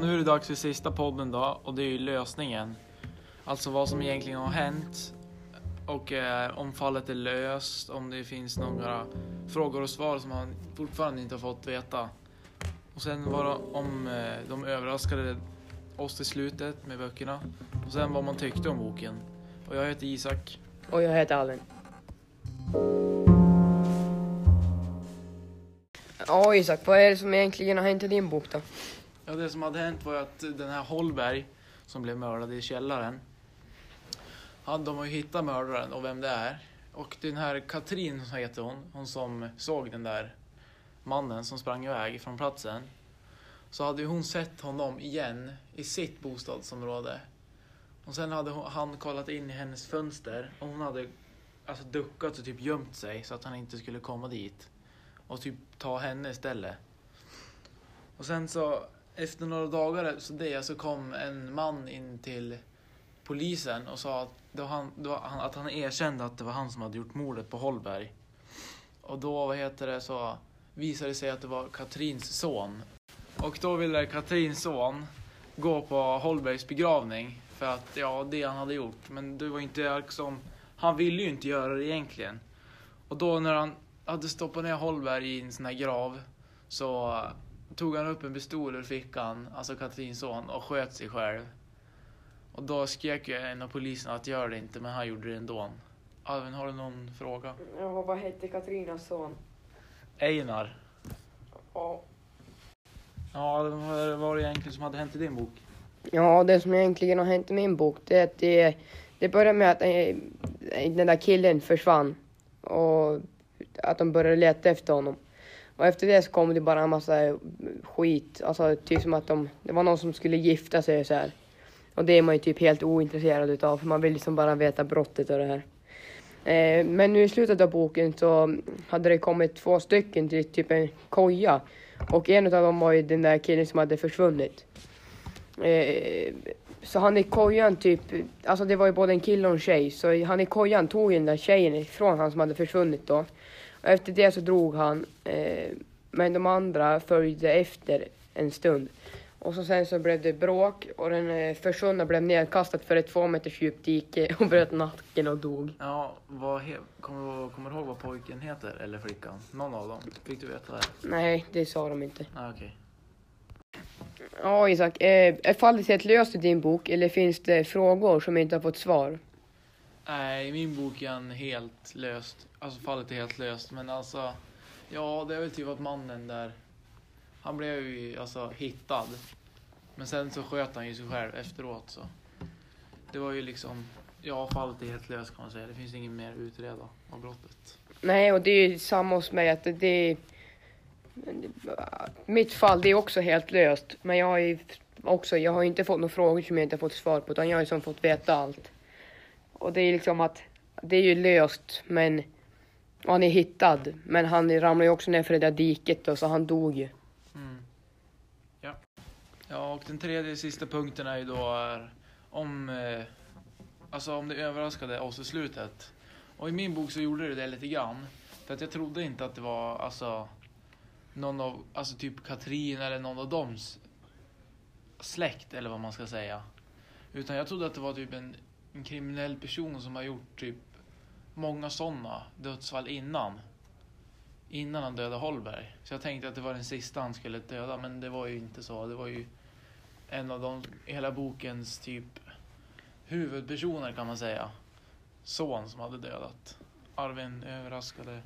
nu är det dags för sista podden då och det är ju lösningen. Alltså vad som egentligen har hänt och eh, om fallet är löst, om det finns några frågor och svar som man fortfarande inte har fått veta. Och sen var det om eh, de överraskade oss i slutet med böckerna och sen vad man tyckte om boken. Och jag heter Isak. Och jag heter Alvin. Ja Isak, vad är det som egentligen har hänt i din bok då? Ja, det som hade hänt var att den här Holberg som blev mördad i källaren. Han, de har ju hittat mördaren och vem det är. Och den här Katrin, som heter hon, hon som såg den där mannen som sprang iväg från platsen. Så hade ju hon sett honom igen i sitt bostadsområde. Och sen hade hon, han kollat in i hennes fönster och hon hade alltså duckat och typ gömt sig så att han inte skulle komma dit. Och typ ta henne istället. Och sen så efter några dagar så det så kom en man in till polisen och sa att, det var han, det var han, att han erkände att det var han som hade gjort mordet på Holberg. Och då, vad heter det, så visade det sig att det var Katrins son. Och då ville Katrins son gå på Holbergs begravning för att, ja, det han hade gjort. Men det var inte liksom, han ville ju inte göra det egentligen. Och då när han hade stoppat ner Holberg i en sån här grav så tog han upp en pistol ur fickan, alltså Katrins son, och sköt sig själv. Och då skrek ju en av poliserna att gör det inte, men han gjorde det ändå. Alvin, har du någon fråga? Ja, vad hette Katrinas son? Einar. Ja. Ja, vad var det egentligen som hade hänt i din bok? Ja, det som egentligen har hänt i min bok det är att det, det började med att eh, den där killen försvann. Och att de började leta efter honom. Och efter det så kom det bara en massa skit. Alltså typ som att de, det var någon som skulle gifta sig och så här. Och det är man ju typ helt ointresserad utav för man vill liksom bara veta brottet och det här. Eh, men nu i slutet av boken så hade det kommit två stycken till typ en koja. Och en av dem var ju den där killen som hade försvunnit. Eh, så han i kojan typ, alltså det var ju både en kille och en tjej. Så han i kojan tog ju den där tjejen ifrån han som hade försvunnit då. Och efter det så drog han. Eh, men de andra följde efter en stund. Och så sen så blev det bråk och den eh, försvunna blev nedkastad för ett två meters djupt dike och bröt nacken och dog. Ja, vad he- kommer, du- kommer du ihåg vad pojken heter? Eller flickan? Någon av dem? Fick du veta det? Nej, det sa de inte. Ah, okej. Ja Isak, eh, är fallet helt löst i din bok eller finns det frågor som inte har fått svar? Nej, i min bok är han helt löst. Alltså fallet är helt löst. Men alltså, ja det är väl typ att mannen där, han blev ju alltså hittad. Men sen så sköt han ju sig själv efteråt så. Det var ju liksom, ja fallet är helt löst kan man säga. Det finns inget mer att utreda av brottet. Nej, och det är ju samma hos mig att det, det Mitt fall, det är också helt löst. Men jag har ju också, jag har inte fått några frågor som jag inte fått svar på utan jag har ju som fått veta allt. Och det är liksom att, det är ju löst men och han är hittad. Men han ramlade ju också ner för det där diket då, så han dog ju. Mm. Ja. Ja, och den tredje sista punkten är ju då är om, eh, alltså om det överraskade oss i slutet. Och i min bok så gjorde det det lite grann. För att jag trodde inte att det var alltså någon av, alltså typ Katrin eller någon av dems släkt eller vad man ska säga. Utan jag trodde att det var typ en, en kriminell person som har gjort typ många sådana dödsfall innan. Innan han dödade Holberg. Så jag tänkte att det var den sista han skulle döda, men det var ju inte så. Det var ju en av de, hela bokens typ huvudpersoner kan man säga. Son som hade dödat. Arvin överraskade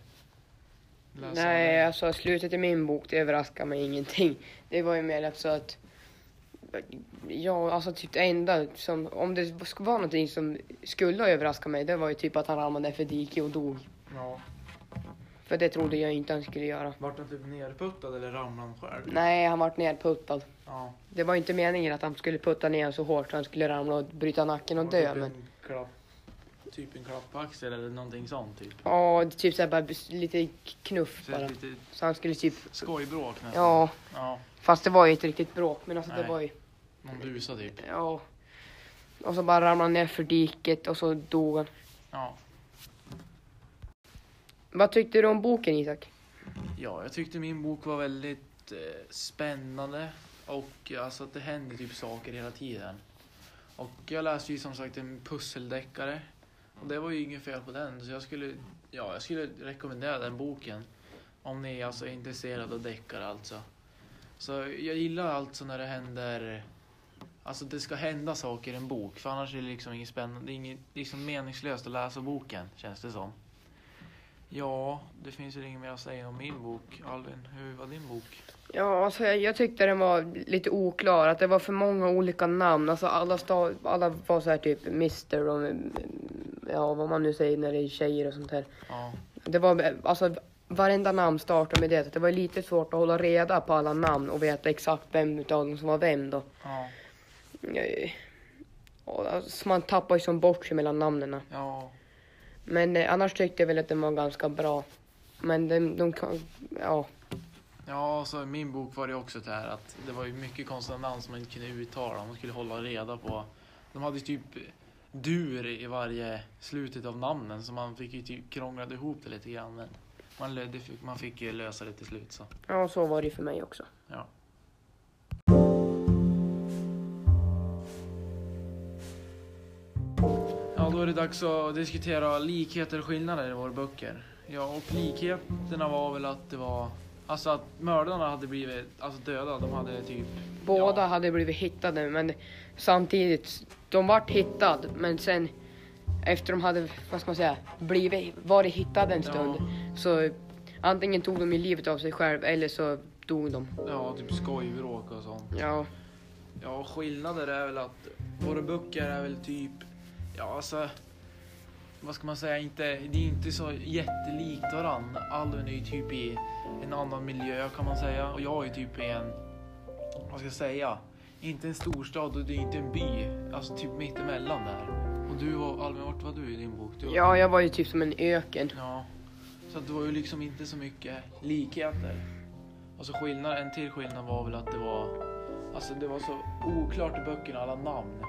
läsaren. Nej, alltså slutet i min bok, det överraskade mig ingenting. Det var ju mer så att Ja, alltså typ det enda som, om det skulle vara någonting som skulle ha överraskat mig, det var ju typ att han ramlade för dike och dog. Ja. För det trodde jag inte han skulle göra. Vart han typ nerputtad eller ramlade han själv? Nej, han vart nerputtad. Ja. Det var inte meningen att han skulle putta ner så hårt så han skulle ramla och bryta nacken och dö. typ Men en klapp, typ en klapp på axeln eller någonting sånt typ. ja, typ såhär bara lite knuff Så bara. lite Så han skulle typ, skojbråk nästan. ja, Ja. fast det var ju inte riktigt bråk. Men alltså det Nej. var ju, Någon busa typ. ja. Och så bara ramlade han ner för diket och så dog han. Ja. Vad tyckte du om boken Isak? Ja, jag tyckte min bok var väldigt eh, spännande. Och alltså att det händer typ saker hela tiden. Och jag läste ju som sagt en pusseldeckare. Och det var ju inget fel på den. Så jag skulle, ja, jag skulle rekommendera den boken. Om ni alltså är intresserade av deckare alltså. Så jag gillar alltså när det händer, alltså det ska hända saker i en bok. För annars är det liksom inget spännande, det är inget, liksom meningslöst att läsa boken känns det som. Ja, det finns ju inget mer att säga om min bok. Alvin, hur var din bok? Ja, alltså jag, jag tyckte den var lite oklar. Att det var för många olika namn. Alltså alla, stav, alla var så här typ Mr och ja, vad man nu säger när det är tjejer och sånt här. Ja, Det var alltså varenda namn startade med det. Det var lite svårt att hålla reda på alla namn och veta exakt vem utav dem som var vem då. ja, alltså, man tappar ju som bort sig mellan namnen. ja. Men eh, annars tyckte jag väl att den var ganska bra. Men de, de kan, ja. Ja, så i min bok var det också det här att det var ju mycket konstiga namn som man inte kunde uttala. Man skulle hålla reda på. De hade typ dur i varje slutet av namnen så man fick ju typ krånglade ihop det lite grann. Men man, man fick ju lösa det till slut så. ja, så var det för mig också. Ja. Då är det dags att diskutera likheter och skillnader i våra böcker. Ja, och likheterna var väl att det var... Alltså att mördarna hade blivit alltså döda. De hade typ... Båda Ja. hade blivit hittade men samtidigt, de vart hittade men sen efter de hade, vad ska man säga, blivit, varit hittade en stund så antingen tog de ju livet av sig själv eller så dog de. Ja, typ skojvråk och sånt. Ja, Ja, skillnader är väl att våra böcker är väl typ... Ja, alltså... Vad ska man säga? Inte, det är inte så jättelikt varann. Alvin är ju typ i en annan miljö kan man säga. Och jag är ju typ i en... Vad ska jag säga? Inte en storstad och det är inte en by. Alltså typ mittemellan där. Och du var, Alvin, vart var du i din bok? Du var, ja jag var ju typ som en öken. Ja. Så det var ju liksom inte så mycket likheter. Alltså skillnad, en till skillnad var väl att det var Alltså det var så oklart i böckerna, alla namn.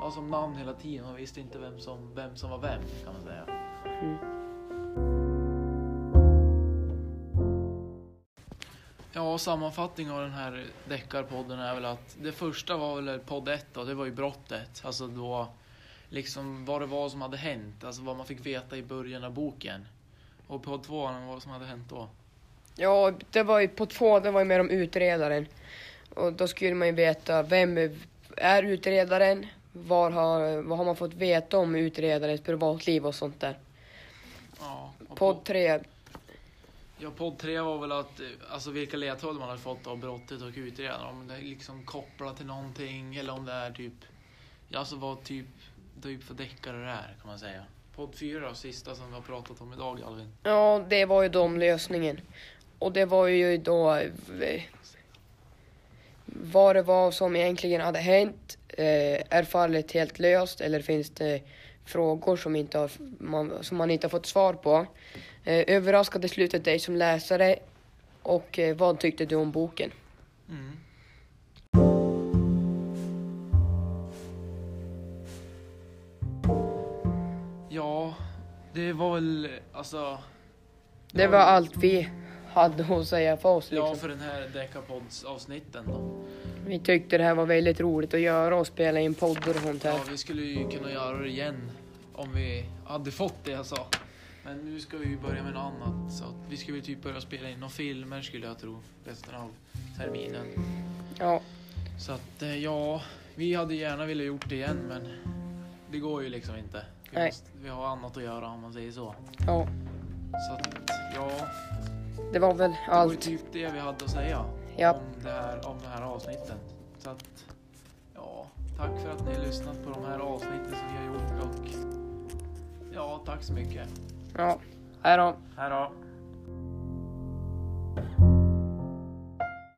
Det var som namn hela tiden, man visste inte vem som, vem som var vem kan man säga. Mm. Ja, sammanfattning av den här deckarpodden är väl att det första var väl podd 1 då, det var ju brottet. Alltså då liksom vad det var som hade hänt, alltså vad man fick veta i början av boken. Och podd 2 vad som hade hänt då. Ja, det var ju på två, det var ju mer om utredaren. Och då skulle man ju veta vem är utredaren? Var har, vad har man fått veta om utredarens privatliv och sånt där? Ja, och Podd tre, Ja, podd 3 var väl att, eh, alltså vilka ledtrådar man hade fått av brottet och utredaren. Om det är liksom kopplat till någonting eller om det är typ, ja alltså vad typ, typ för deckare det är kan man säga. Podd 4 då, sista som vi har pratat om idag Alvin. Ja, det var ju de lösningen. Och det var ju då eh, vad det var som egentligen hade hänt. Eh, är fallet helt löst eller finns det frågor som, inte har, man, som man inte har fått svar på? Eh, överraskade slutet dig som läsare och eh, vad tyckte du om boken? Mm. Ja, det var väl alltså... Det var allt vi hade att säga för oss. Ja, Liksom. för den här Deckarpods avsnitten då. Vi tyckte det här var väldigt roligt att göra och spela in poddar och sånt här. Ja, vi skulle ju kunna göra det igen om vi hade fått det jag sa. Men nu ska vi ju börja med något annat. Så vi ska väl typ börja spela in några filmer skulle jag tro. Resten av terminen. Ja, Så att eh, ja, vi hade gärna velat gjort det igen men det går ju liksom inte. Vi, Nej. måste, vi har annat att göra om man säger så. ja, Så att ja, det var väl det var allt. typ det vi hade att säga Ja. om, det här, om det här avsnitten. Så att ja, tack för att ni har lyssnat på de här avsnitten som vi har gjort och ja, tack så mycket. Ja, hej då. Hej då.